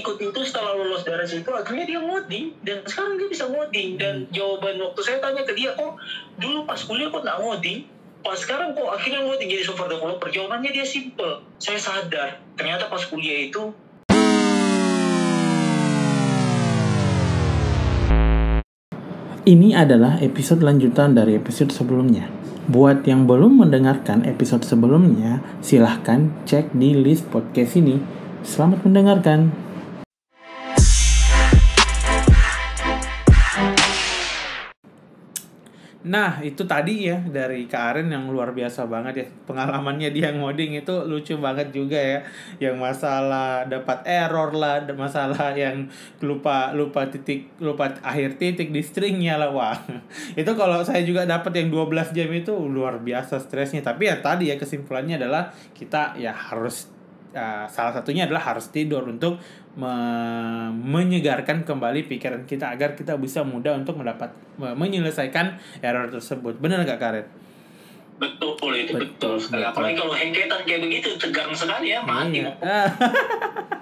ikut itu setelah lulus dari situ akhirnya dia ngoding dan sekarang dia bisa ngoding dan jawaban waktu saya tanya ke dia kok dulu pas kuliah kok nggak ngoding pas sekarang kok akhirnya ngoding jadi software developer jawabannya dia simple saya sadar ternyata pas kuliah itu Ini adalah episode lanjutan dari episode sebelumnya. Buat yang belum mendengarkan episode sebelumnya, silahkan cek di list podcast ini. Selamat mendengarkan. Nah, itu tadi ya dari Kak Aren yang luar biasa banget ya. Pengalamannya dia ngoding itu lucu banget juga ya. Yang masalah dapat error lah, masalah yang lupa lupa titik lupa akhir titik di stringnya lah wah. Itu kalau saya juga dapat yang 12 jam itu luar biasa stresnya. Tapi ya tadi ya kesimpulannya adalah kita ya harus uh, salah satunya adalah harus tidur untuk me- menyegarkan kembali pikiran kita agar kita bisa mudah untuk mendapat me- menyelesaikan error tersebut. Benar nggak Karet? betul itu Betul, betul, sekali. betul. apalagi kalau hengketan kayak begitu tegang sekali ya mati Iya.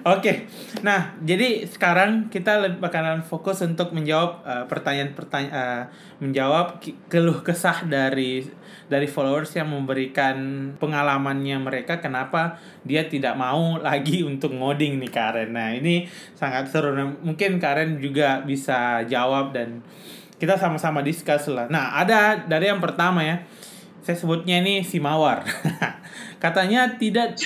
Oke, nah jadi sekarang kita bakalan fokus untuk menjawab uh, pertanyaan-pertanyaan, uh, menjawab ki- keluh kesah dari dari followers yang memberikan pengalamannya mereka kenapa dia tidak mau lagi untuk ngoding nih Karen. Nah ini sangat seru. Nah, mungkin Karen juga bisa jawab dan kita sama-sama discuss lah. Nah ada dari yang pertama ya, saya sebutnya ini si Mawar. Katanya tidak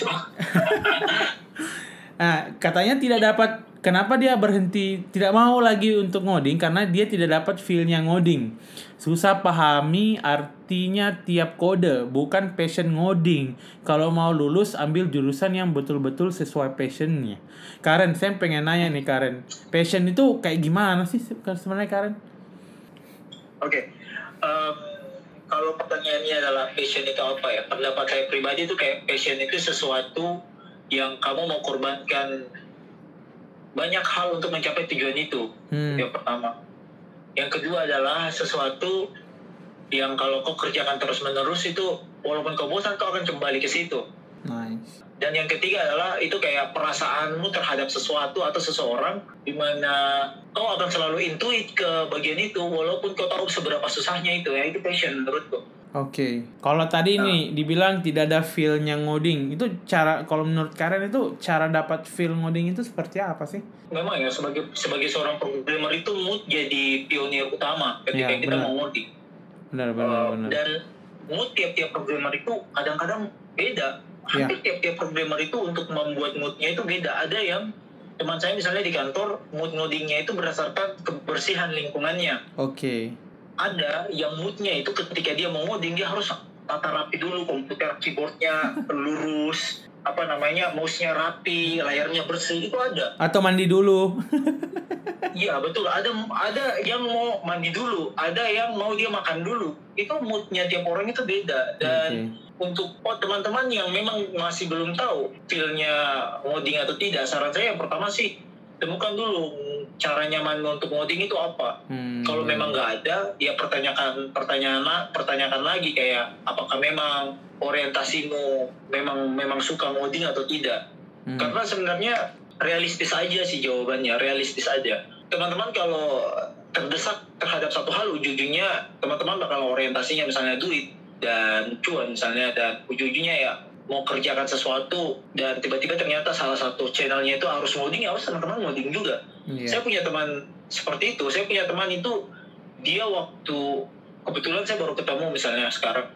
Nah, katanya tidak dapat kenapa dia berhenti tidak mau lagi untuk ngoding karena dia tidak dapat feel-nya ngoding. Susah pahami artinya tiap kode, bukan passion ngoding. Kalau mau lulus ambil jurusan yang betul-betul sesuai passionnya. Karen, saya pengen nanya nih Karen. Passion itu kayak gimana sih sebenarnya Karen? Oke, em, kalau pertanyaannya adalah passion itu apa ya? Pendapat saya pribadi itu kayak passion itu sesuatu yang kamu mau korbankan banyak hal untuk mencapai tujuan itu. Hmm. Yang pertama. Yang kedua adalah sesuatu yang kalau kau kerjakan terus-menerus itu walaupun kau bosan kau akan kembali ke situ. Nice. Dan yang ketiga adalah itu kayak perasaanmu terhadap sesuatu atau seseorang di mana kau akan selalu intuit ke bagian itu walaupun kau tahu seberapa susahnya itu ya itu passion menurutku. Oke, kalau tadi ini dibilang tidak ada feel-nya ngoding, itu cara kalau menurut Karen itu cara dapat feel ngoding itu seperti apa sih? Memang ya sebagai sebagai seorang programmer itu mood jadi pionir utama ketika Ya, kita benar. mau ngoding. Benar benar Uh, benar. Dan mood tiap-tiap programmer itu kadang-kadang beda. Ya. Hampir tiap-tiap programmer itu untuk membuat moodnya itu beda. Ada yang teman saya misalnya di kantor mood ngodingnya itu berdasarkan kebersihan lingkungannya. Oke. Ada yang moodnya itu ketika dia mau ngoding dia harus tata rapi dulu komputer keyboardnya lurus apa namanya mouse-nya rapi layarnya bersih itu ada. Atau mandi dulu. iya betul. Ada ada yang mau mandi dulu ada yang mau dia makan dulu. Itu moodnya tiap orang itu beda. Dan untuk oh, teman-teman yang memang masih belum tahu feelnya ngoding atau tidak saran saya yang pertama sih temukan dulu cara nyaman untuk ngoding itu apa Hmm. kalau memang nggak ada ya pertanyakan pertanyaan pertanyakan lagi kayak apakah memang orientasimu memang memang suka ngoding atau tidak Hmm. karena sebenarnya realistis aja sih jawabannya realistis aja teman-teman kalau terdesak terhadap satu hal ujung-ujungnya teman-teman bakal orientasinya misalnya duit dan cuan misalnya dan ujung-ujungnya ya mau kerjakan sesuatu dan tiba-tiba ternyata salah satu channelnya itu harus ngoding ya harus teman-teman ngoding juga Iya. saya punya teman seperti itu saya punya teman itu dia waktu kebetulan saya baru ketemu misalnya sekarang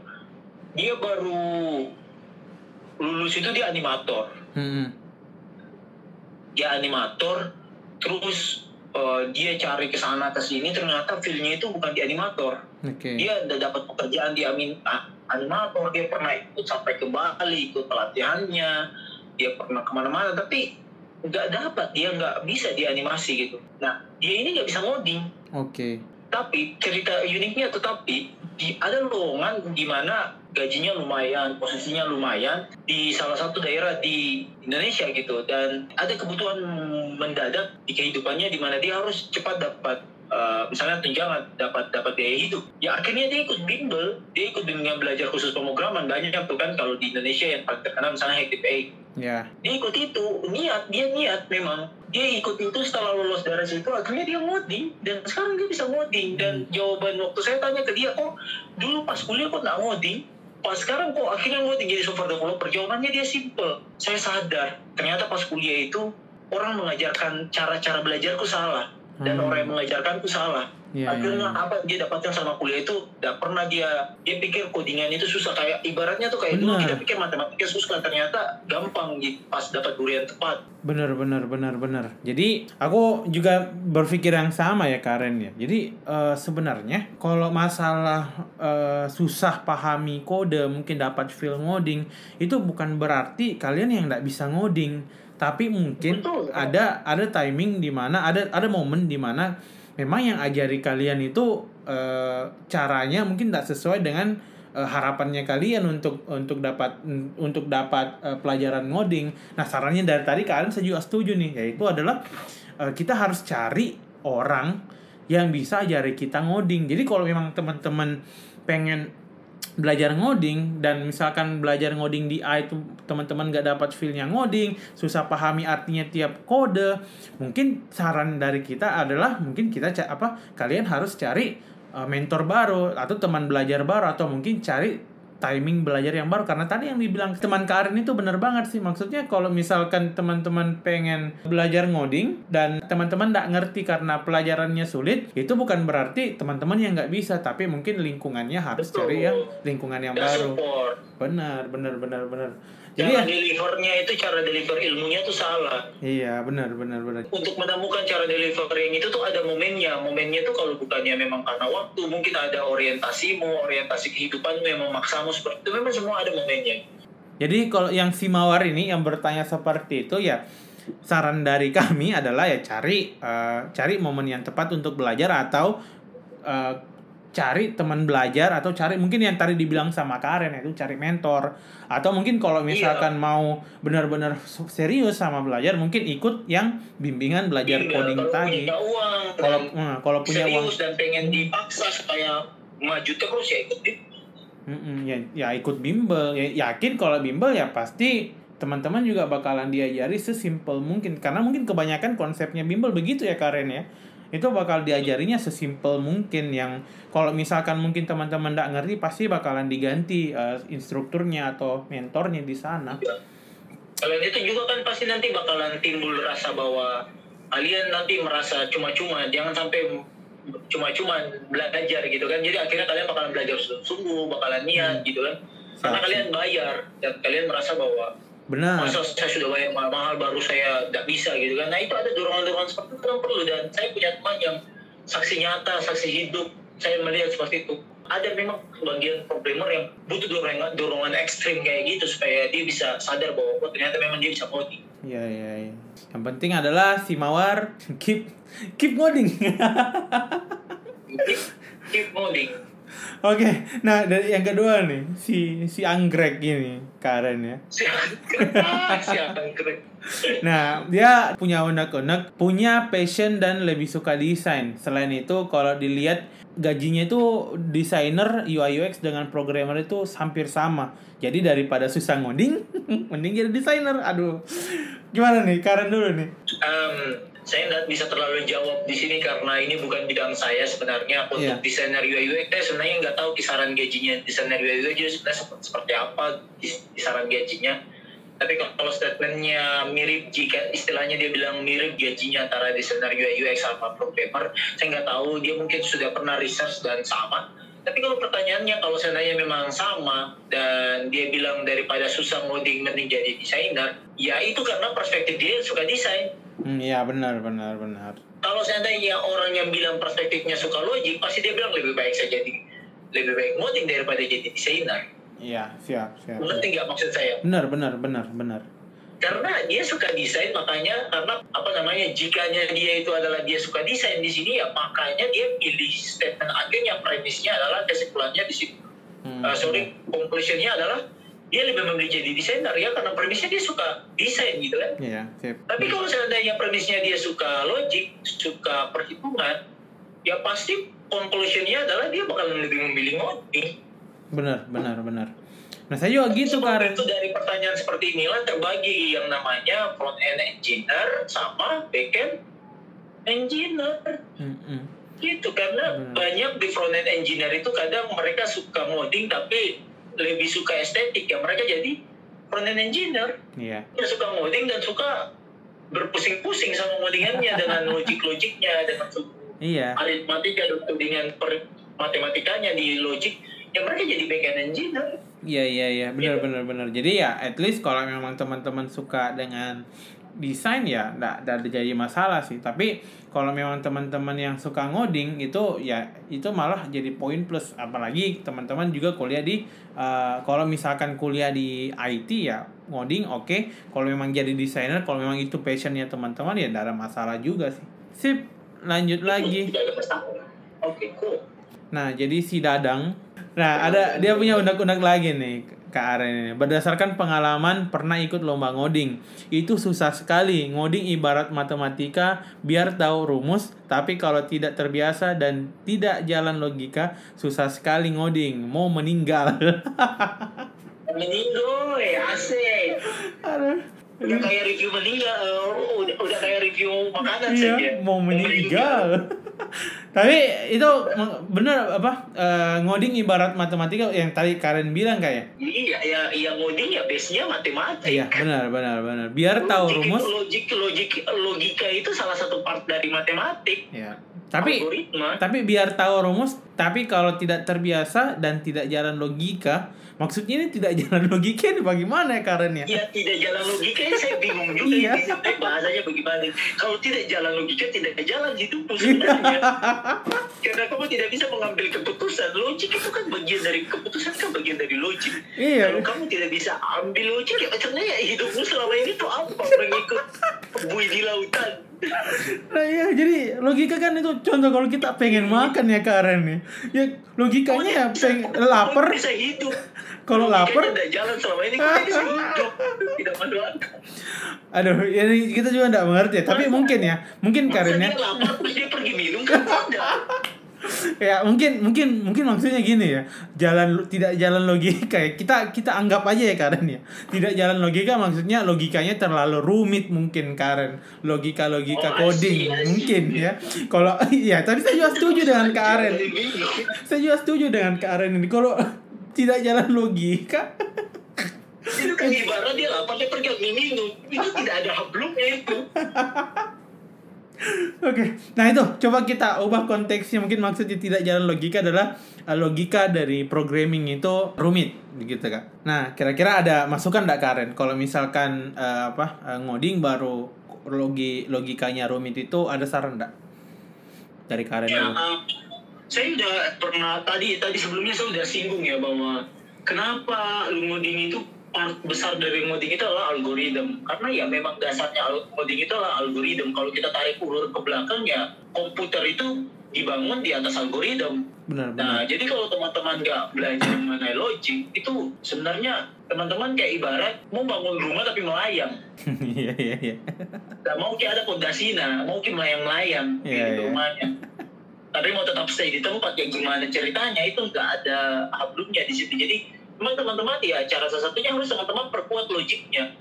dia baru lulus itu dia animator Hmm. dia animator terus eh, dia cari ke sana ke sini ternyata feelnya itu bukan di animator. Oke. dia udah dapat pekerjaan di amin, ah, animator. Dia pernah ikut sampai ke Bali ikut pelatihannya. Dia pernah ke mana-mana tapi nggak dapat. Dia nggak bisa di animasi gitu. Nah dia ini nggak bisa ngoding. Oke. tapi cerita uniknya tetapi di ada lowongan di mana gajinya lumayan posisinya lumayan di salah satu daerah di Indonesia gitu. Dan ada kebutuhan mendadak di kehidupannya di mana dia harus cepat dapat eh, misalnya tunjangan dapat dapat biaya hidup. Ya akhirnya dia ikut bimbel dia ikut dengan belajar khusus pemrograman banyak tuh kan kalau di Indonesia yang paling terkenal misalnya Hackett A Ya. dia ikut itu niat dia niat memang. Dia ikut itu setelah lulus dari situ akhirnya dia ngoding. Dan sekarang dia bisa ngoding. Dan jawaban waktu saya tanya ke dia kok dulu pas kuliah kok nggak ngoding? Pas sekarang kok akhirnya ngoding jadi software developer? Jawabannya dia simple. Saya sadar ternyata pas kuliah itu orang mengajarkan cara-cara belajarku salah dan Hmm. orang yang mengajarkanku salah Iya, akhirnya iya. apa dia dapatkan sama kuliah itu tidak pernah dia dia pikir codingan itu susah kayak ibaratnya tuh kayak dulu Benar. kita pikir matematika susah ternyata gampang gitu pas dapat durian tepat Bener bener bener bener. Jadi aku juga berpikir yang sama ya Karen ya. Jadi eh, sebenarnya kalau masalah eh, susah pahami kode mungkin dapat feel ngoding itu bukan berarti kalian yang nggak bisa ngoding. Tapi mungkin Betul. ada ada timing di mana ada ada momen di mana memang yang ajari kalian itu eh, caranya mungkin tak sesuai dengan eh, harapannya kalian untuk untuk dapat untuk dapat eh, pelajaran ngoding. Nah, sarannya dari tadi kalian saya juga setuju nih, yaitu adalah eh, kita harus cari orang yang bisa ajari kita ngoding. Jadi kalau memang teman-teman pengen belajar ngoding dan misalkan belajar ngoding di A itu teman-teman gak dapat feel-nya ngoding, susah pahami artinya tiap kode, mungkin saran dari kita adalah mungkin kita apa kalian harus cari uh, mentor baru atau teman belajar baru atau mungkin cari timing belajar yang baru. Karena tadi yang dibilang teman Karin itu benar banget sih. Maksudnya kalau misalkan teman-teman pengen belajar ngoding dan teman-teman nggak ngerti karena pelajarannya sulit itu bukan berarti teman-teman yang nggak bisa. Tapi mungkin lingkungannya harus Betul. cari yang lingkungan yang dan baru. support. Benar benar benar benar jadi cara ya delivernya itu cara deliver ilmunya tuh salah. Iya benar benar benar. Untuk menemukan cara deliver yang itu tuh ada momennya. Momennya tuh kalau bukannya memang karena waktu mungkin ada orientasimu orientasi kehidupanmu yang memaksamu seperti itu. Memang semua ada momennya. Jadi kalau yang si Mawar ini yang bertanya seperti itu ya saran dari kami adalah ya cari eh, cari momen yang tepat untuk belajar atau eh, cari teman belajar atau cari mungkin yang tadi dibilang sama Karen itu cari mentor. Atau mungkin kalau misalkan mau benar-benar serius sama belajar mungkin ikut yang bimbingan belajar Iya, coding kalau tadi. punya uang Kalau eh, kalau punya uang. serius dan pengen dipaksa supaya maju terus ya ikut Mm-mm, ya, ya ikut bimbel. Ya, yakin kalau bimbel ya pasti teman-teman juga bakalan diajari sesimpel mungkin. Karena mungkin kebanyakan konsepnya bimbel begitu ya Karen ya itu bakal diajarinya sesimpel mungkin yang kalau misalkan mungkin teman-teman tidak ngerti pasti bakalan diganti eh, instrukturnya atau mentornya di sana Kalian itu juga kan pasti nanti bakalan timbul rasa bahwa kalian nanti merasa cuma-cuma, jangan sampai cuma-cuma belajar gitu kan. Jadi akhirnya kalian bakalan belajar sungguh, bakalan niat gitu kan. Karena Siap. kalian bayar dan kalian merasa bahwa benar masa saya sudah bayar mahal-mahal baru saya tidak bisa gitu kan. Nah itu ada dorongan-dorongan seperti itu yang perlu dan saya punya teman yang saksi nyata, saksi hidup. Saya melihat seperti itu. Ada memang bagian programmer yang butuh dorongan, dorongan ekstrim kayak gitu supaya dia bisa sadar bahwa oh, ternyata memang dia bisa coding. ya ya ya yang penting adalah si Mawar keep keep ngoding keep, keep coding. Oke, nah dari yang kedua nih si si anggrek ini Karen ya. Si anggrek, si anggrek. Nah dia punya unek-unek, punya passion dan lebih suka desain. Selain itu kalau dilihat gajinya itu desainer UI UX dengan programmer itu hampir sama. Jadi daripada susah ngoding, mending jadi desainer. Aduh, gimana nih Karen dulu nih? Em, saya nggak bisa terlalu jawab di sini karena ini bukan bidang saya sebenarnya. Untuk Iya. desainer UI UX saya sebenarnya nggak tahu kisaran gajinya desainer UI UX sebenarnya sep- seperti apa kis- kisaran gajinya. Tapi kalau statementnya mirip jika istilahnya dia bilang mirip gajinya antara desainer UI UX sama programmer saya nggak tahu. Dia mungkin sudah pernah research dan sama. Tapi kalau pertanyaannya kalau seandainya memang sama dan dia bilang daripada susah ngoding mending jadi desainer ya itu karena perspektif dia suka desain Hmm, ya benar benar benar. kalau seandainya orang yang bilang perspektifnya suka logik pasti dia bilang lebih baik saya jadi lebih baik ngoding daripada jadi desainer Iya siap siap. ngerti nggak maksud saya Benar benar benar benar. karena dia suka desain makanya karena apa namanya jikanya dia itu adalah dia suka desain di sini ya makanya dia pilih statement akhirnya premisnya adalah kesimpulannya di situ Hmm, Uh, sorry conclusionnya adalah dia lebih memilih jadi desainer ya karena premisnya dia suka desain gitu kan Iya siap. Tapi kalau seandainya premisnya dia suka logik, suka perhitungan, ya pasti conclusionnya adalah dia bakal lebih memilih ngoding. Benar, benar, benar. Nah saya juga gitu Karen. itu dari pertanyaan seperti inilah terbagi yang namanya front end engineer sama back end engineer Mm-mm. gitu karena banyak di front end engineer itu kadang mereka suka ngoding tapi lebih suka estetik ya mereka jadi front end engineer Iya. yang suka ngoding dan suka berpusing-pusing sama ngodingannya dengan logik-logiknya dengan Iya. aritmatika dan dengan per- matematikanya di logik ya mereka jadi back end engineer Iya iya iya benar benar benar. Jadi ya at least kalau memang teman-teman suka dengan desain ya ada jadi masalah sih. Tapi kalau memang teman-teman yang suka ngoding itu ya itu malah jadi poin plus. Apalagi teman-teman juga kuliah di eh, kalau misalkan kuliah di IT ya ngoding oke. Kalau memang jadi desainer kalau memang itu passionnya teman-teman ya nggak ada masalah juga sih. Sip lanjut lagi. Tidak oke cool Nah, jadi si Dadang, nah ada dia punya unek-unek lagi nih Kak Aren ini. Berdasarkan pengalaman pernah ikut lomba ngoding, itu susah sekali. Ngoding ibarat matematika, biar tahu rumus, tapi kalau tidak terbiasa dan tidak jalan logika, susah sekali ngoding. Mau meninggal. meninggoy asik Aduh. udah kayak review meninggal eh, udah, udah kayak review makanan Iya, saja mau meninggal. Tapi itu bener apa eh, ngoding ibarat matematika yang tadi Karen bilang kayak iya ya ya ngoding ya base nya matematika Iya, benar, benar, benar. Biar tahu Logik- rumus. logik logik logika itu salah satu part dari matematik Ya. Tapi algoritma tapi biar tahu rumus, tapi kalau tidak terbiasa dan tidak jalan logika, maksudnya ini tidak jalan logika ini bagaimana ya Karen ya? ya tidak jalan logika ini saya bingung juga Iya. ini bahasanya bagaimana kalau tidak jalan logika tidak jalan hidupmu Iya. sebenarnya karena kamu tidak bisa mengambil keputusan logik itu kan bagian dari keputusan kan bagian dari logik Iya. kalau kamu tidak bisa ambil logik ya sebenarnya hidupmu selama ini tuh apa mengikut bui di lautan Nah iya, jadi logika kan itu contoh kalau kita pengen makan ya Karen nih. Ya logikanya ya pengen lapar. Bisa hidup Kalau lapar, tidak jalan selama ini bisa hidup tidak masuk aduh, ini kita juga nggak mengerti. ya. Tapi mungkin ya, mungkin Masa Karen ya. lapar dia pergi minum kan tidak ya mungkin mungkin mungkin maksudnya gini ya. Jalan tidak jalan logika ya. Kita kita anggap aja ya Karen ya. Tidak jalan logika maksudnya logikanya terlalu rumit mungkin Karen. Logika logika Oh, coding mungkin ya. Kalau iya tapi saya juga setuju dengan Karen. saya juga setuju dengan Karen ini. Kalau tidak jalan logika. Itu kan ibarat dia lapar dia pergi minum. Itu tidak ada hablumnya itu Oke, nah itu coba kita ubah konteksnya mungkin maksudnya tidak jalan logika adalah uh, logika dari programming itu rumit gitu kak. Nah kira-kira ada masukan nggak Karen kalau misalkan uh, apa uh, ngoding baru logi logikanya rumit itu ada saran nggak dari Karen ya, dulu? uh, saya udah pernah tadi tadi sebelumnya saya udah singgung ya bahwa kenapa ngoding itu part besar dari ngoding itu adalah algoritma karena ya memang dasarnya ngoding itu adalah algoritma kalau kita tarik ulur ke belakang ya komputer itu dibangun di atas algoritma Benar Nah, benar. jadi kalau teman-teman nggak belajar mengenai logik, itu sebenarnya teman-teman kayak ibarat mau bangun rumah tapi melayang. Iya iya iya. Nggak mau kayak ada pondasinya, mau kayak melayang-layang di Iya, iya. rumahnya. Tapi mau tetap stay di tempat, ya gimana ceritanya, itu nggak ada hablumnya di situ. Jadi, memang teman-teman ya cara salah satunya harus teman-teman perkuat logiknya.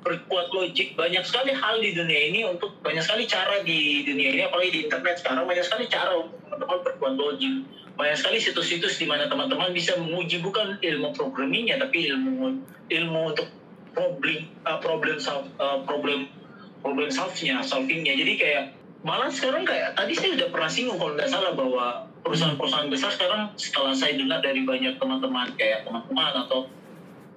Perkuat logik. Banyak sekali hal di dunia ini untuk, banyak sekali cara di dunia ini, apalagi di internet sekarang, banyak sekali cara untuk teman-teman perkuat logik. banyak sekali situs-situs di mana teman-teman bisa menguji bukan ilmu programmingnya tapi ilmu ilmu untuk problem uh, problem solve, uh, problem problem solve-nya solvingnya jadi kayak malah sekarang kayak tadi saya udah pernah singgung kalau nggak salah bahwa perusahaan-perusahaan besar sekarang setelah saya dengar dari banyak teman-teman kayak teman-teman atau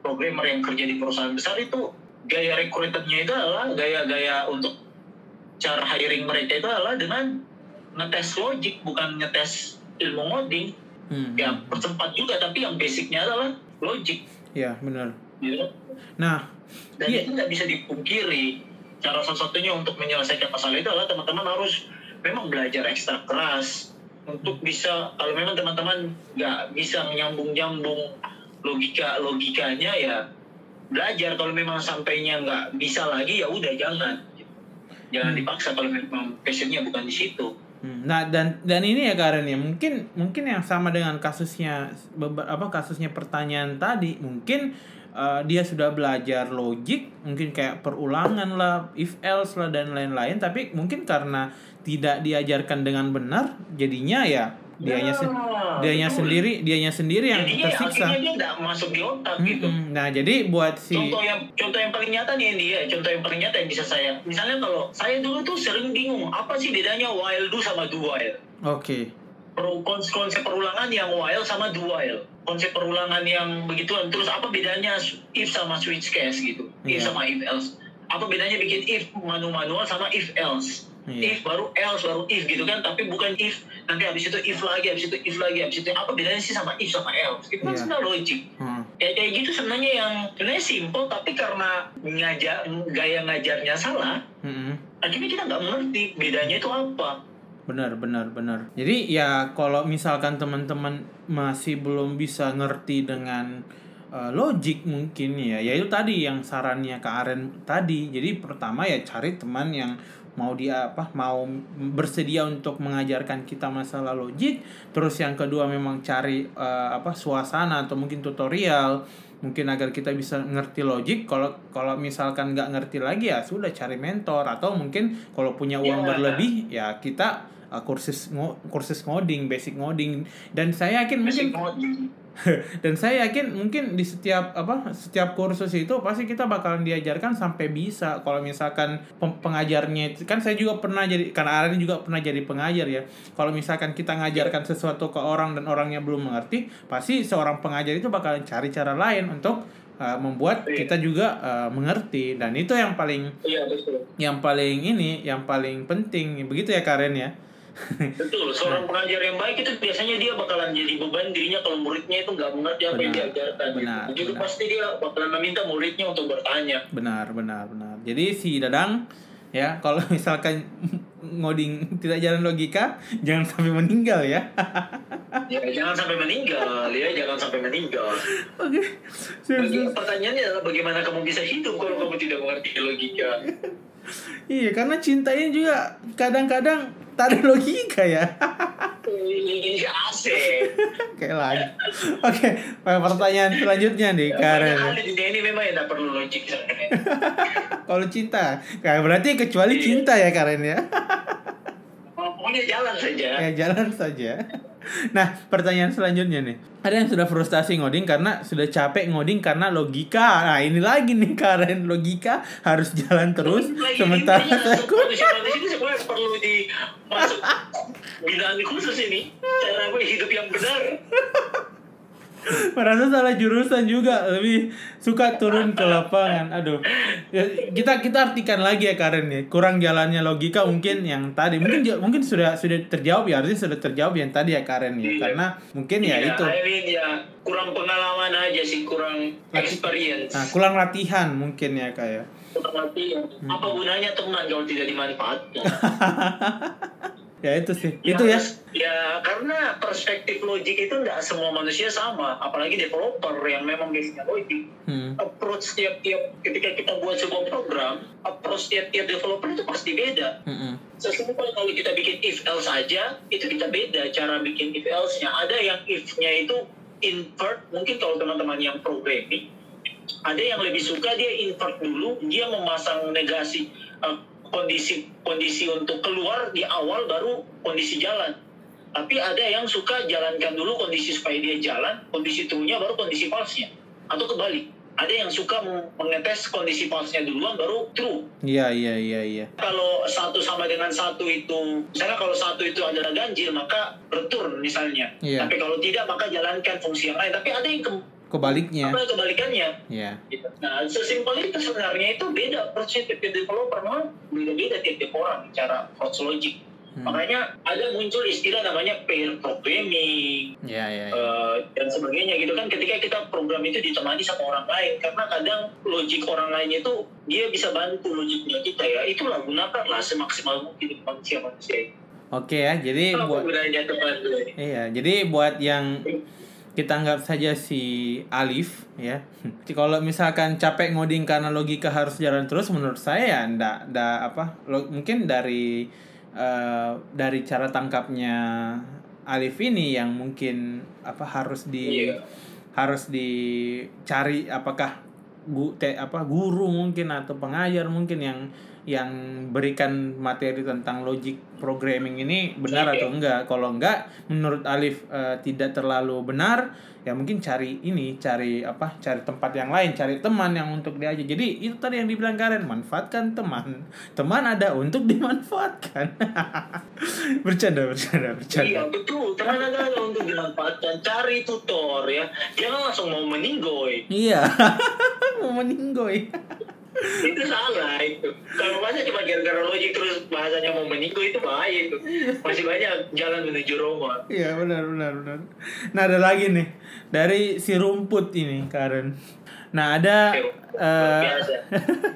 programmer yang kerja di perusahaan besar itu gaya rekrutmennya itu adalah gaya-gaya untuk cara hiring mereka itu adalah dengan ngetes logik bukan ngetes ilmu ngoding Hmm. ya percepat juga tapi yang basicnya adalah logik Ya benar. gitu Nah, dan Iya. itu nggak bisa dipungkiri cara satu-satunya untuk menyelesaikan masalah itu adalah teman-teman harus memang belajar ekstra keras untuk bisa kalau memang teman-teman nggak bisa nyambung-nyambung logika logikanya ya belajar. Kalau memang sampainya nggak bisa lagi ya udah jangan. Jangan Hmm. dipaksa kalau memang passionnya bukan di situ. Hmm, Nah dan dan ini ya Karen ya mungkin mungkin yang sama dengan kasusnya apa kasusnya pertanyaan tadi mungkin eh, dia sudah belajar logik mungkin kayak perulangan lah if else lah dan lain-lain tapi mungkin karena tidak diajarkan dengan benar jadinya ya dianya se- Nah, dianya betul. sendiri dianya sendiri yang Jadinya tersiksa. dia nggak masuk di otak gitu. Mm-mm. Nah jadi buat si Contoh yang contoh yang paling nyata nih dia, contoh yang paling nyata yang bisa saya. Misalnya kalau saya dulu tuh sering bingung apa sih bedanya while do sama do while. oke kons- Konsep perulangan yang while sama do while. Konsep perulangan yang begituan. Terus apa bedanya if sama switch case gitu. If Iya. sama if else. Apa bedanya bikin if manu-manual sama if else. Iya. If baru else baru if gitu kan. Tapi bukan if nanti habis itu if lagi habis itu if lagi habis itu apa bedanya sih sama if sama else. Itu kan Iya. sebenarnya logik Hmm. ya kayak gitu sebenarnya yang sebenarnya simple tapi karena ngajar gaya ngajarnya salah Mm-mm. akhirnya kita nggak mengerti bedanya itu apa Benar, benar, benar. Jadi ya kalau misalkan teman-teman masih belum bisa ngerti dengan uh, logik mungkin ya, ya itu tadi yang sarannya Kak Aren tadi. Jadi pertama ya cari teman yang mau dia apa mau bersedia untuk mengajarkan kita masalah logik terus yang kedua memang cari uh, apa suasana atau mungkin tutorial mungkin agar kita bisa ngerti logik kalau kalau misalkan nggak ngerti lagi ya sudah cari mentor atau mungkin kalau punya uang Ya. berlebih ya kita uh, kursus ngo- kursus ngoding basic ngoding dan saya yakin mungkin Basic coding. dan saya yakin mungkin di setiap apa setiap kursus itu pasti kita bakalan diajarkan sampai bisa. Kalau misalkan pengajarnya kan saya juga pernah jadi karena Aren juga pernah jadi pengajar ya. Kalau misalkan kita ngajarkan sesuatu ke orang dan orangnya belum mengerti pasti seorang pengajar itu bakalan cari cara lain untuk uh, membuat Iya. kita juga uh, mengerti. Dan itu yang paling iya betul. yang paling ini yang paling penting. Begitu ya Karen ya betul seorang pengajar yang baik itu biasanya dia bakalan jadi beban dirinya kalau muridnya itu nggak mengerti apa yang Benar. diajarkan gitu. Benar, Jadi benar. pasti dia bakalan meminta muridnya untuk bertanya. Benar benar benar. Jadi si Dadang ya kalau misalkan ngoding tidak jalan logika jangan sampai meninggal ya. Ya jangan sampai meninggal ya jangan sampai meninggal. Oke Siap, Bagi- pertanyaannya adalah bagaimana kamu bisa hidup kalau kamu tidak mengerti logika? Iya karena cinta ini juga kadang-kadang tak ada logika ya Iya, asik. kayak lagi oke pertanyaan selanjutnya nih Karen ini memang tidak perlu logik sebenarnya. kalau cinta kayak berarti kecuali cinta ya Karen ya Pokoknya jalan saja. ya jalan saja nah pertanyaan selanjutnya nih. Ada yang sudah frustasi ngoding karena sudah capek ngoding karena logika. Nah ini lagi nih Karen. Logika harus jalan terus. Lagi sementara saya sebenarnya perlu dimasuk. Binaan khusus ini. Cara hidup yang benar. merasa salah jurusan juga lebih suka turun ke lapangan. Aduh. Ya, kita kita artikan lagi ya Karen ya. Kurang jalannya logika mungkin yang tadi. Mungkin mungkin sudah sudah terjawab ya. Harusnya sudah terjawab yang tadi ya Karen ya. Iya. karena mungkin ya Iya, itu. I mean, ya kurang pengalaman aja sih, kurang experience. nah kurang latihan mungkin ya kayak Kurang latihan. Apa gunanya teman kalau tidak dimanfaatkan? ya itu sih itu ya Ya, karena perspektif logik itu nggak semua manusia sama, apalagi developer yang memang basicnya logik. hmm. Approach tiap-tiap ketika kita buat sebuah program, approach tiap-tiap developer itu pasti beda. Mm-mm. Sesimpel kalau kita bikin if else saja, itu kita beda cara bikin if else-nya. Ada yang if-nya itu invert, mungkin kalau teman-teman yang programming, ada yang lebih suka dia invert dulu, dia memasang negasi eh, kondisi kondisi untuk keluar di awal baru kondisi jalan. Tapi ada yang suka jalankan dulu kondisi supaya dia jalan, kondisi true-nya baru kondisi false-nya. Atau kebalik. Ada yang suka mengetes kondisi false-nya duluan baru true iya iya iya iya kalau satu sama dengan satu itu misalnya kalau satu itu adalah ganjil maka return misalnya Iya. tapi kalau tidak maka jalankan fungsi yang lain tapi ada yang ke, kebaliknya. Apa kebalikannya? Ya gitu. nah sesimpel itu sebenarnya itu beda. Approach tiap developer memang beda-beda tiap-tiap orang cara approach logic. Hmm. makanya ada muncul istilah namanya pair programming ya ya, ya. eh, dan sebagainya gitu kan. Ketika kita program itu ditemani sama orang lain karena kadang logik orang lain itu dia bisa bantu logiknya kita ya. Itulah gunakanlah semaksimal mungkin manusia manusia oke ya jadi apa buat Iya, jadi buat yang kita anggap saja si Alif ya. Kalau misalkan capek ngoding karena logika harus jalan terus menurut saya ya ndak ndak apa lo- mungkin dari eh, dari cara tangkapnya Alif ini yang mungkin apa harus di Iya. harus dicari apakah gu, te, apa guru mungkin atau pengajar mungkin yang yang berikan materi tentang logic programming ini benar Iya. atau enggak. Kalau enggak menurut Alif eh, tidak terlalu benar ya mungkin cari ini cari apa cari tempat yang lain cari teman yang untuk diajak. Jadi itu tadi yang dibilang Karen manfaatkan teman. Teman ada untuk dimanfaatkan. Bercanda bercanda bercanda. Iya betul, teman ada untuk dimanfaatkan. Cari tutor ya, jangan langsung mau meninggoy. iya. Mau meninggoy itu salah itu. Kalau masa cuma gara-gara logik terus bahasanya mau meninggoy itu bahaya itu. Masih banyak jalan menuju Roma. Iya benar benar benar. Nah ada lagi nih dari si rumput ini Karen. Nah ada eh, biasa.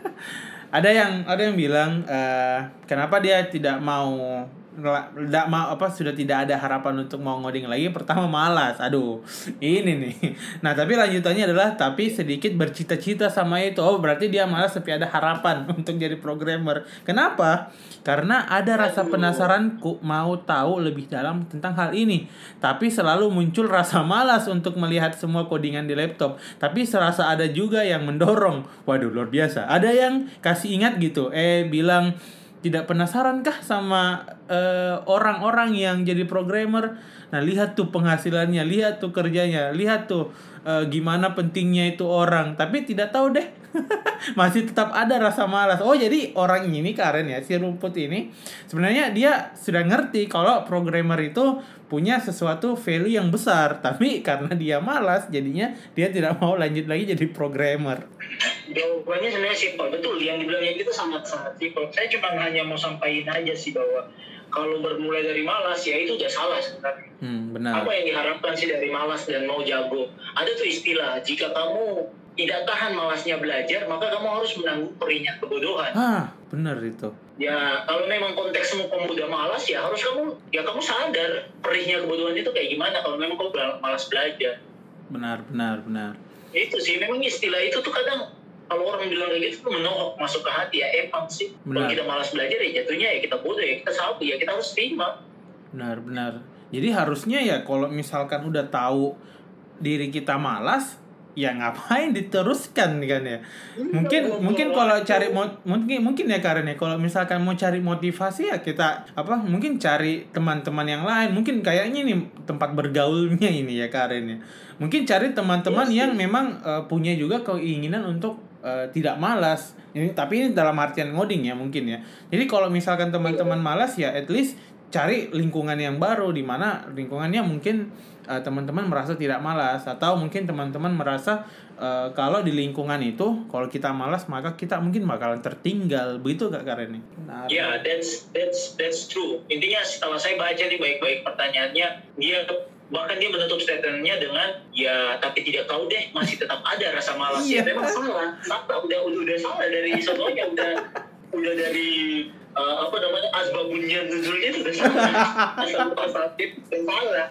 ada yang ada yang bilang eh, kenapa dia tidak mau tidak mau apa sudah tidak ada harapan untuk mau ngoding lagi pertama malas. Aduh ini nih. Nah tapi lanjutannya adalah tapi sedikit bercita-cita sama itu. Oh berarti dia malas tapi ada harapan untuk jadi programmer. Kenapa? Karena ada rasa Aduh. penasaranku mau tahu lebih dalam tentang hal ini. Tapi selalu muncul rasa malas untuk melihat semua codingan di laptop. Tapi serasa ada juga yang mendorong. Waduh luar biasa. Ada yang kasih ingat gitu. Eh bilang tidak penasaran kah sama eh, orang-orang yang jadi programmer. Nah lihat tuh penghasilannya lihat tuh kerjanya lihat tuh eh, gimana pentingnya itu orang. Tapi tidak tahu deh. Masih tetap ada rasa malas. Oh jadi orang ini Karen ya si rumput ini sebenarnya dia sudah ngerti kalau programmer itu punya sesuatu value yang besar. Tapi karena dia malas jadinya dia tidak mau lanjut lagi jadi programmer. Jawabannya sebenarnya simpel. Betul. Yang dibilangnya itu sangat sangat simpel. Saya cuma hanya mau sampaikan aja sih bahwa kalau bermulai dari malas ya itu udah salah sebenarnya. hmm, benar Apa yang diharapkan sih dari malas dan mau jago? Ada tuh istilah, jika kamu tidak tahan malasnya belajar, maka kamu harus menanggung perihnya kebodohan. ah benar itu Ya, kalau memang konteksmu kamu udah malas, ya harus kamu, ya kamu sadar perihnya kebodohan itu kayak gimana kalau memang kamu malas belajar. benar benar benar Itu sih, memang istilah itu tuh kadang kalau orang bilang kayak gitu tuh menohok masuk ke hati ya. Emang sih. Kalau Benar. kita malas belajar ya jatuhnya ya kita bodoh ya. Kita sabu ya. Kita harus terima. benar benar. Jadi harusnya ya kalau misalkan udah tahu diri kita malas ya ngapain diteruskan kan ya? Mungkin Iya, mungkin kalau cari mungkin mungkin ya Karen ya kalau misalkan mau cari motivasi ya kita apa mungkin cari teman-teman yang lain. Mungkin kayaknya nih tempat bergaulnya ini ya Karen ya. Mungkin cari teman-teman Iya yang memang eh, punya juga keinginan untuk eh, tidak malas ini tapi ini dalam artian ngoding ya mungkin ya jadi kalau misalkan teman-teman malas ya at least cari lingkungan yang baru di mana lingkungannya mungkin eh, teman-teman merasa tidak malas atau mungkin teman-teman merasa eh, kalau di lingkungan itu kalau kita malas maka kita mungkin bakalan tertinggal begitu gak Karen? Benar. Ya, that's that's that's true. Intinya setelah saya baca nih baik-baik pertanyaannya, dia bahkan dia menutup statementnya dengan ya tapi tidak tahu deh masih tetap ada rasa malas Iya. ya memang salah salah udah udah, udah salah dari sononya udah udah dari uh, apa namanya asbabunnya nuzulnya itu udah salah asal udah salah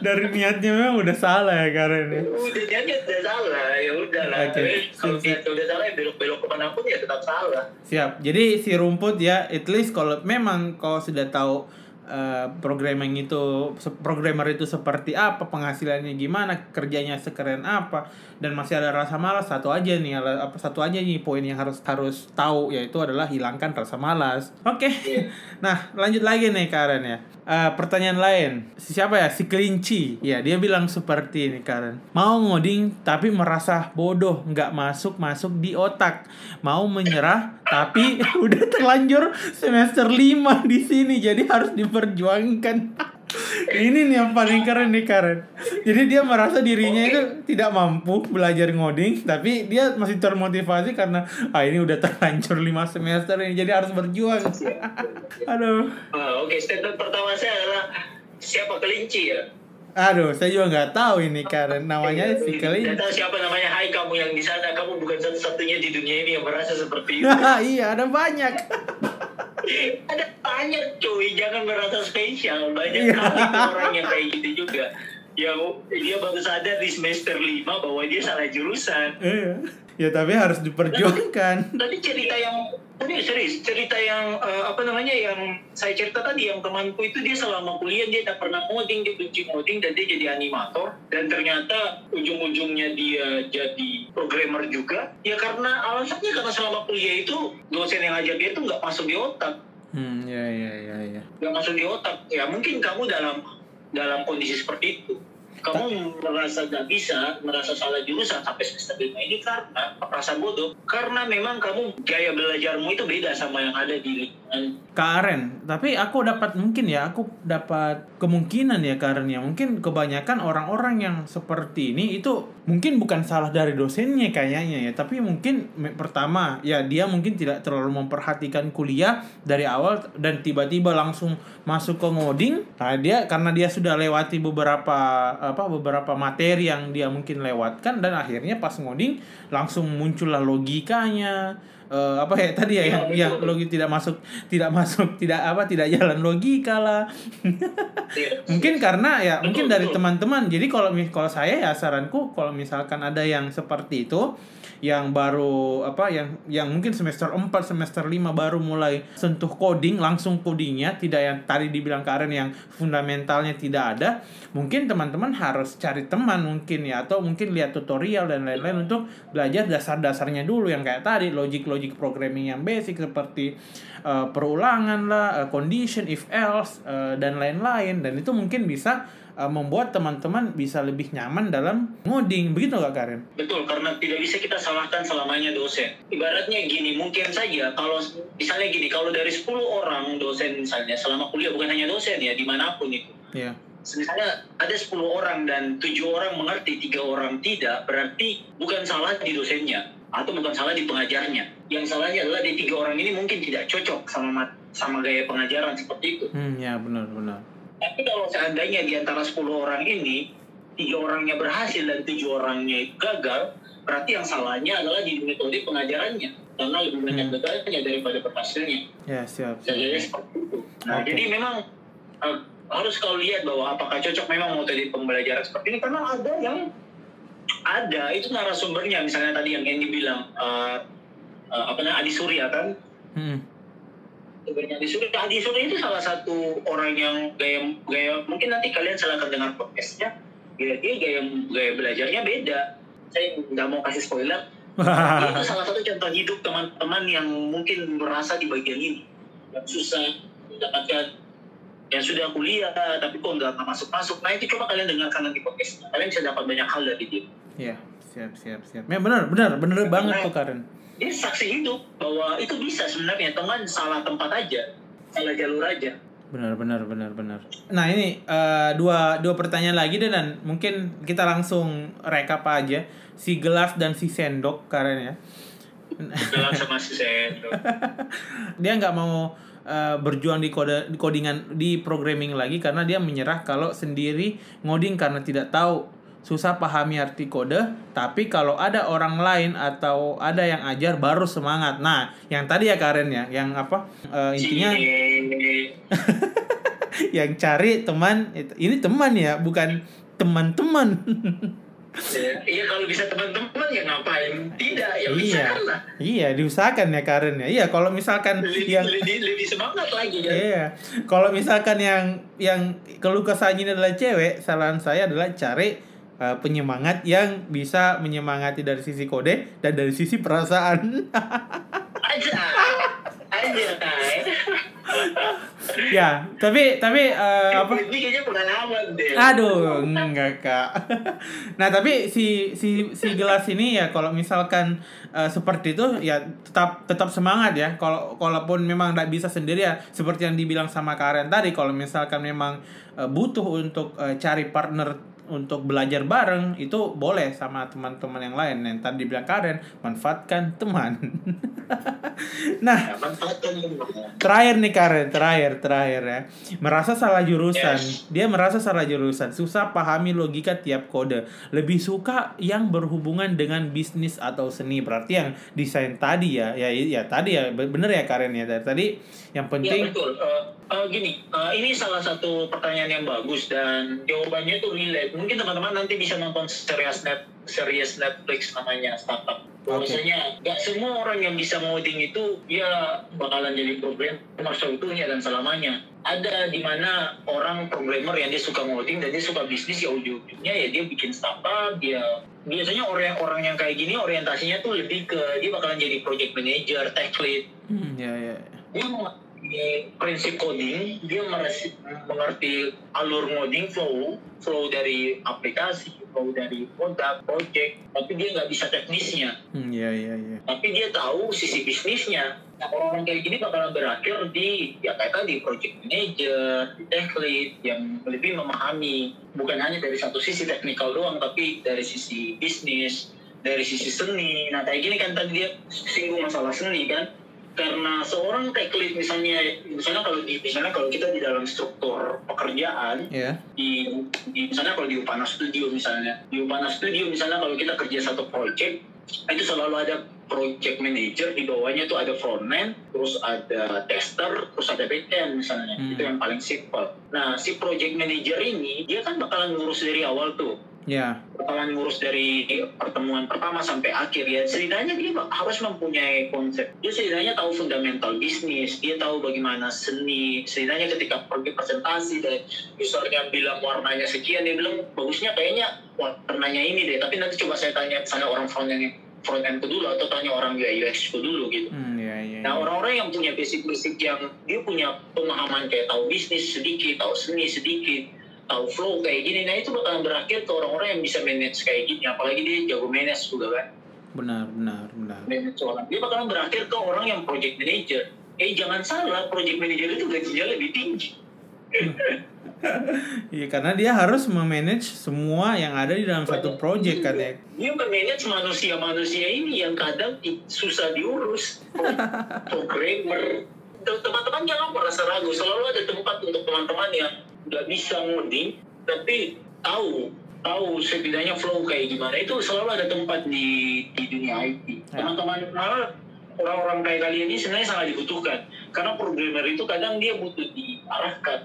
Dari niatnya memang udah salah ya Karen ya. udah niatnya udah salah ya udah lah. Tapi kalau niatnya udah salah ya belok-belok ke mana pun ya tetap salah Siap. Jadi si rumput ya, at least kalau memang kau sudah tahu eh, programming itu, programmer itu seperti apa, penghasilannya gimana, kerjanya sekeren apa, dan masih ada rasa malas satu aja nih, apa satu aja nih poin yang harus harus tahu yaitu adalah hilangkan rasa malas. Oke. Iya. Nah lanjut lagi nih Karen ya. Eh, pertanyaan lain, si siapa ya? Si kelinci. Ya dia bilang seperti ini Karen. Mau ngoding tapi merasa bodoh, nggak masuk masuk di otak. Mau menyerah tapi udah terlanjur semester 5 di sini, jadi harus diperjuangkan. Ini nih yang paling keren nih Karen. Jadi dia merasa dirinya itu tidak mampu belajar ngoding, tapi dia masih termotivasi karena ah ini udah terlanjur 5 semester ini, jadi harus berjuang. Aduh. Ah, Oke, statement pertama saya adalah siapa kelinci ya? Aduh, saya juga nggak tahu ini Karen. Namanya si Tidak kelinci. tahu siapa namanya. Hai kamu yang di sana, kamu bukan satu-satunya di dunia ini yang merasa seperti itu. iya, ada banyak. Ada banyak cuy, jangan merasa spesial. Banyak Iya. kali orang yang kayak gitu juga. Yang dia baru sadar di semester 5 bahwa dia salah jurusan. Ya tapi harus diperjuangkan. Tadi cerita yang ini serius cerita yang uh, apa namanya yang saya cerita tadi yang temanku itu dia selama kuliah dia tak pernah ngoding dia benci ngoding dan dia jadi animator. Dan ternyata ujung-ujungnya dia jadi programmer juga. Ya karena alasannya karena selama kuliah itu dosen yang ngajar dia itu nggak masuk di otak. Hmm ya ya ya ya. Nggak masuk di otak. Ya mungkin kamu dalam dalam kondisi seperti itu kamu merasa gak bisa, merasa salah jurusan sampai semester lima ini karena merasa bodoh. Karena memang kamu gaya belajarmu itu beda sama yang ada di. Karen, tapi aku dapat mungkin ya, aku dapat kemungkinan ya Karen ya, mungkin kebanyakan orang-orang yang seperti ini itu mungkin bukan salah dari dosennya kayaknya ya, tapi mungkin pertama ya dia mungkin tidak terlalu memperhatikan kuliah dari awal dan tiba-tiba langsung masuk ke ngoding. Nah dia karena dia sudah lewati beberapa apa beberapa materi yang dia mungkin lewatkan dan akhirnya pas ngoding langsung muncullah logikanya uh, apa ya tadi ya, ya yang yang logi tidak masuk tidak masuk tidak apa tidak jalan logika lah. Ya, mungkin karena ya betul, mungkin dari teman-teman jadi kalau kalau saya ya saranku kalau misalkan ada yang seperti itu yang baru apa yang yang mungkin semester 4 semester 5 baru mulai sentuh coding langsung codingnya tidak yang tadi dibilang Karen yang fundamentalnya tidak ada mungkin teman-teman harus cari teman mungkin ya atau mungkin lihat tutorial dan lain-lain untuk belajar dasar-dasarnya dulu yang kayak tadi logic-logic programming yang basic seperti uh, perulangan lah uh, condition if else uh, dan lain-lain dan itu mungkin bisa uh, membuat teman-teman bisa lebih nyaman dalam ngoding begitu nggak Karen? Betul karena tidak bisa kita salahkan selamanya dosen. Ibaratnya gini mungkin saja kalau misalnya gini kalau dari 10 orang dosen misalnya selama kuliah bukan hanya dosen ya di mana pun itu. Iya. Yeah. Misalnya ada 10 orang dan tujuh orang mengerti, tiga orang tidak, berarti bukan salah di dosennya atau bukan salah di pengajarnya. Yang salahnya adalah di tiga orang ini mungkin tidak cocok sama sama gaya pengajaran seperti itu. Hmm, ya benar benar. Tapi kalau seandainya di antara 10 orang ini, tiga orangnya berhasil dan tujuh orangnya gagal, berarti yang salahnya adalah di metode pengajarannya. Karena lebih banyak hmm. gagalnya daripada berhasilnya. Ya, siap. siap. Jadi seperti itu. Nah, okay. jadi memang uh, harus kau lihat bahwa apakah cocok memang metode pembelajaran seperti ini. Karena ada yang ada itu narasumbernya misalnya tadi yang Andy bilang uh, uh, apa namanya Adi Surya kan hmm Adi Surya. Adi Surya itu salah satu orang yang gaya gaya mungkin nanti kalian silahkan dengar podcastnya. Gaya dia gaya gaya belajarnya beda. Saya nggak mau kasih spoiler. itu salah satu contoh hidup teman-teman yang mungkin merasa di bagian ini yang susah mendapatkan yang sudah kuliah tapi kok nggak masuk masuk nah itu coba kalian dengarkan nanti podcastnya kalian bisa dapat banyak hal dari dia iya siap siap siap. Ya benar benar benar banget tuh Karen. Ini saksi hidup bahwa itu bisa sebenarnya teman salah tempat aja salah jalur aja. Benar benar benar benar. Nah ini uh, dua dua pertanyaan lagi deh dan mungkin kita langsung rekap aja si gelas dan si sendok karena ya. Gelas sama si sendok. Dia nggak mau uh, berjuang di kode di codingan di programming lagi karena dia menyerah kalau sendiri ngoding karena tidak tahu susah pahami arti kode, tapi kalau ada orang lain atau ada yang ajar baru semangat. Nah, yang tadi ya Karen ya, yang apa? Uh, intinya yang cari teman ini teman ya, bukan teman-teman. Iya kalau bisa teman-teman ya ngapain? Tidak ya iya. lah. Iya diusahakan ya Karen ya. Iya kalau misalkan lebih, yang lebih, lebih semangat lagi ya. Iya kalau misalkan yang yang keluh kesahnya adalah cewek, saran saya adalah cari uh, penyemangat yang bisa menyemangati dari sisi kode dan dari sisi perasaan. aja, aja, ya, tapi tapi uh, apa? Ini kayaknya pengalaman deh. Aduh, enggak kak. nah tapi si si si gelas ini ya kalau misalkan uh, seperti itu ya tetap tetap semangat ya. Kalau kalaupun memang tidak bisa sendiri ya seperti yang dibilang sama Karen tadi. Kalau misalkan memang uh, butuh untuk uh, cari partner untuk belajar bareng itu boleh sama teman-teman yang lain. Yang tadi bilang Karen manfaatkan teman. Nah terakhir nih Karen. Terakhir terakhir ya. Merasa salah jurusan. Yes. dia merasa salah jurusan. Susah pahami logika tiap kode. Lebih suka yang berhubungan dengan bisnis atau seni. Berarti yang desain tadi ya. Ya ya tadi ya. Bener ya Karen ya. Dari tadi yang iya, penting ya, betul. Uh, uh, gini uh, ini salah satu pertanyaan yang bagus dan jawabannya itu relate mungkin teman-teman nanti bisa nonton series net series Netflix namanya startup bahwasanya nggak semua orang yang bisa ngoding itu ya bakalan jadi programmer seutuhnya dan selamanya ada di mana orang programmer yang dia suka ngoding dan dia suka bisnis ya ujung-ujungnya ya dia bikin startup dia biasanya orang-orang yang kayak gini orientasinya tuh lebih ke dia bakalan jadi project manager, tech lead. Hmm, ya ya. Dia mengerti prinsip coding, dia meresi, mengerti alur ngoding flow, flow dari aplikasi, flow dari produk, project, tapi dia nggak bisa teknisnya. Hmm, ya ya ya. Tapi dia tahu sisi bisnisnya. Nah, orang-orang kayak gini bakalan berakhir di ya kayak tadi project manager, di tech lead yang lebih memahami bukan hanya dari satu sisi teknikal doang tapi dari sisi bisnis, dari sisi seni. Nah, kayak gini kan tadi dia singgung masalah seni kan. Karena seorang tech lead misalnya misalnya kalau di misalnya kalau kita di dalam struktur pekerjaan Ya. di, di misalnya kalau di Upana Studio misalnya di Upana Studio misalnya kalau kita kerja satu project itu selalu ada project manager di bawahnya tuh ada frontman terus ada tester terus ada backend misalnya Hmm. itu yang paling simple nah si project manager ini dia kan bakalan ngurus dari awal tuh Ya. bakalan ngurus dari pertemuan pertama sampai akhir ya setidaknya dia harus mempunyai konsep dia setidaknya tahu fundamental bisnis dia tahu bagaimana seni setidaknya ketika pergi presentasi dan usernya bilang warnanya sekian dia bilang bagusnya kayaknya warnanya ini deh tapi nanti coba saya tanya sana orang front end front end dulu atau tanya orang UI UX ku dulu gitu Hmm, ya ya. Nah ya. orang-orang yang punya basic-basic yang dia punya pemahaman kayak tahu bisnis sedikit, tahu seni sedikit, tahu flow kayak gini, nah itu bakalan berakhir ke orang-orang yang bisa manage kayak gini, apalagi dia jago manage juga kan, Benar benar benar. manage orang. Dia bakalan berakhir ke orang yang project manager. Eh jangan salah, project manager itu gajinya lebih tinggi. Iya karena dia harus memanage semua yang ada di dalam satu project kan ya. Dia memanage manusia-manusia ini yang kadang susah diurus. Programmer. Te- Teman-teman jangan merasa ragu. Selalu ada tempat untuk teman-teman yang nggak bisa ngoding, tapi tahu tahu setidaknya flow kayak gimana itu selalu ada tempat di di dunia IT. Ya. Teman-teman malah orang-orang kayak kalian ini sebenarnya sangat dibutuhkan karena programmer itu kadang dia butuh diarahkan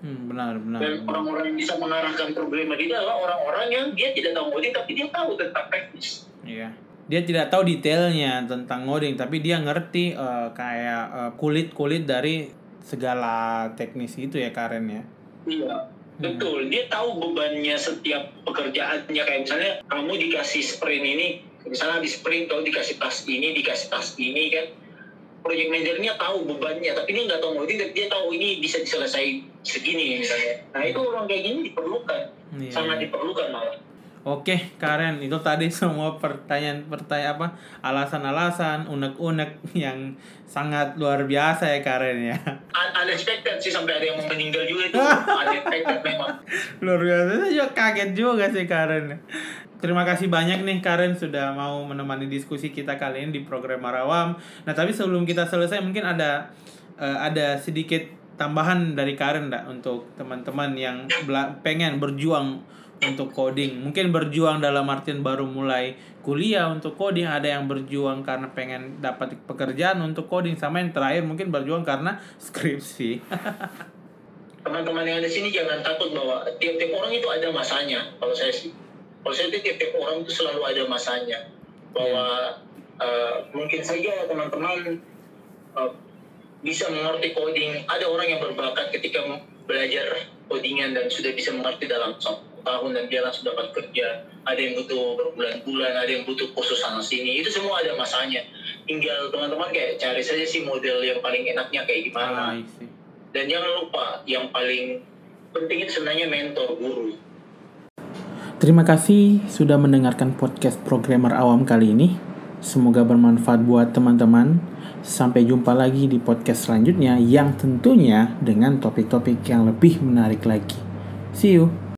Hmm, benar benar. dan orang-orang yang bisa mengarahkan problemnya itu adalah orang-orang yang dia tidak tahu ngoding tapi dia tahu tentang teknis. Iya. Dia tidak tahu detailnya tentang ngoding, tapi dia ngerti eh, kayak eh, kulit-kulit dari segala teknis itu ya Karen ya. Iya. Betul, dia tahu bebannya setiap pekerjaannya kayak misalnya kamu dikasih sprint ini, misalnya di sprint kau dikasih tas ini, dikasih tas ini kan. Project manajernya tahu bebannya, tapi dia nggak tahu ngoding, tapi dia tahu ini bisa diselesai segini misalnya. Nah itu orang kayak gini diperlukan, Iya. sangat diperlukan malah. Oke, Karen, itu tadi semua pertanyaan-pertanyaan apa alasan-alasan unek-unek yang sangat luar biasa ya Karen ya. Un- Unexpected sih sampai ada yang mau meninggal juga itu unexpected memang. luar biasa. Saya juga kaget juga sih Karen. Terima kasih banyak nih Karen sudah mau menemani diskusi kita kali ini di program Marawam. Nah, tapi sebelum kita selesai mungkin ada eh, ada sedikit tambahan dari Karen enggak untuk teman-teman yang pengen berjuang untuk coding. Mungkin berjuang dalam artian baru mulai kuliah untuk coding, ada yang berjuang karena pengen dapat pekerjaan untuk coding sama yang terakhir mungkin berjuang karena skripsi. teman-teman yang ada sini jangan takut bahwa tiap-tiap orang itu ada masanya. Kalau saya sih kalau saya itu tiap-tiap orang itu selalu ada masanya. Bahwa eh, mungkin saja teman-teman eh, bisa mengerti coding. Ada orang yang berbakat ketika belajar codingan dan sudah bisa mengerti dalam satu tahun dan dia langsung dapat kerja ada yang butuh berbulan-bulan ada yang butuh kursus sana sini itu semua ada masanya tinggal teman-teman kayak cari saja sih model yang paling enaknya kayak gimana Ah, I see. dan jangan lupa yang paling penting itu sebenarnya mentor guru. Terima kasih sudah mendengarkan podcast programmer awam kali ini. Semoga bermanfaat buat teman-teman. Sampai jumpa lagi di podcast selanjutnya yang tentunya dengan topik-topik yang lebih menarik lagi. See you.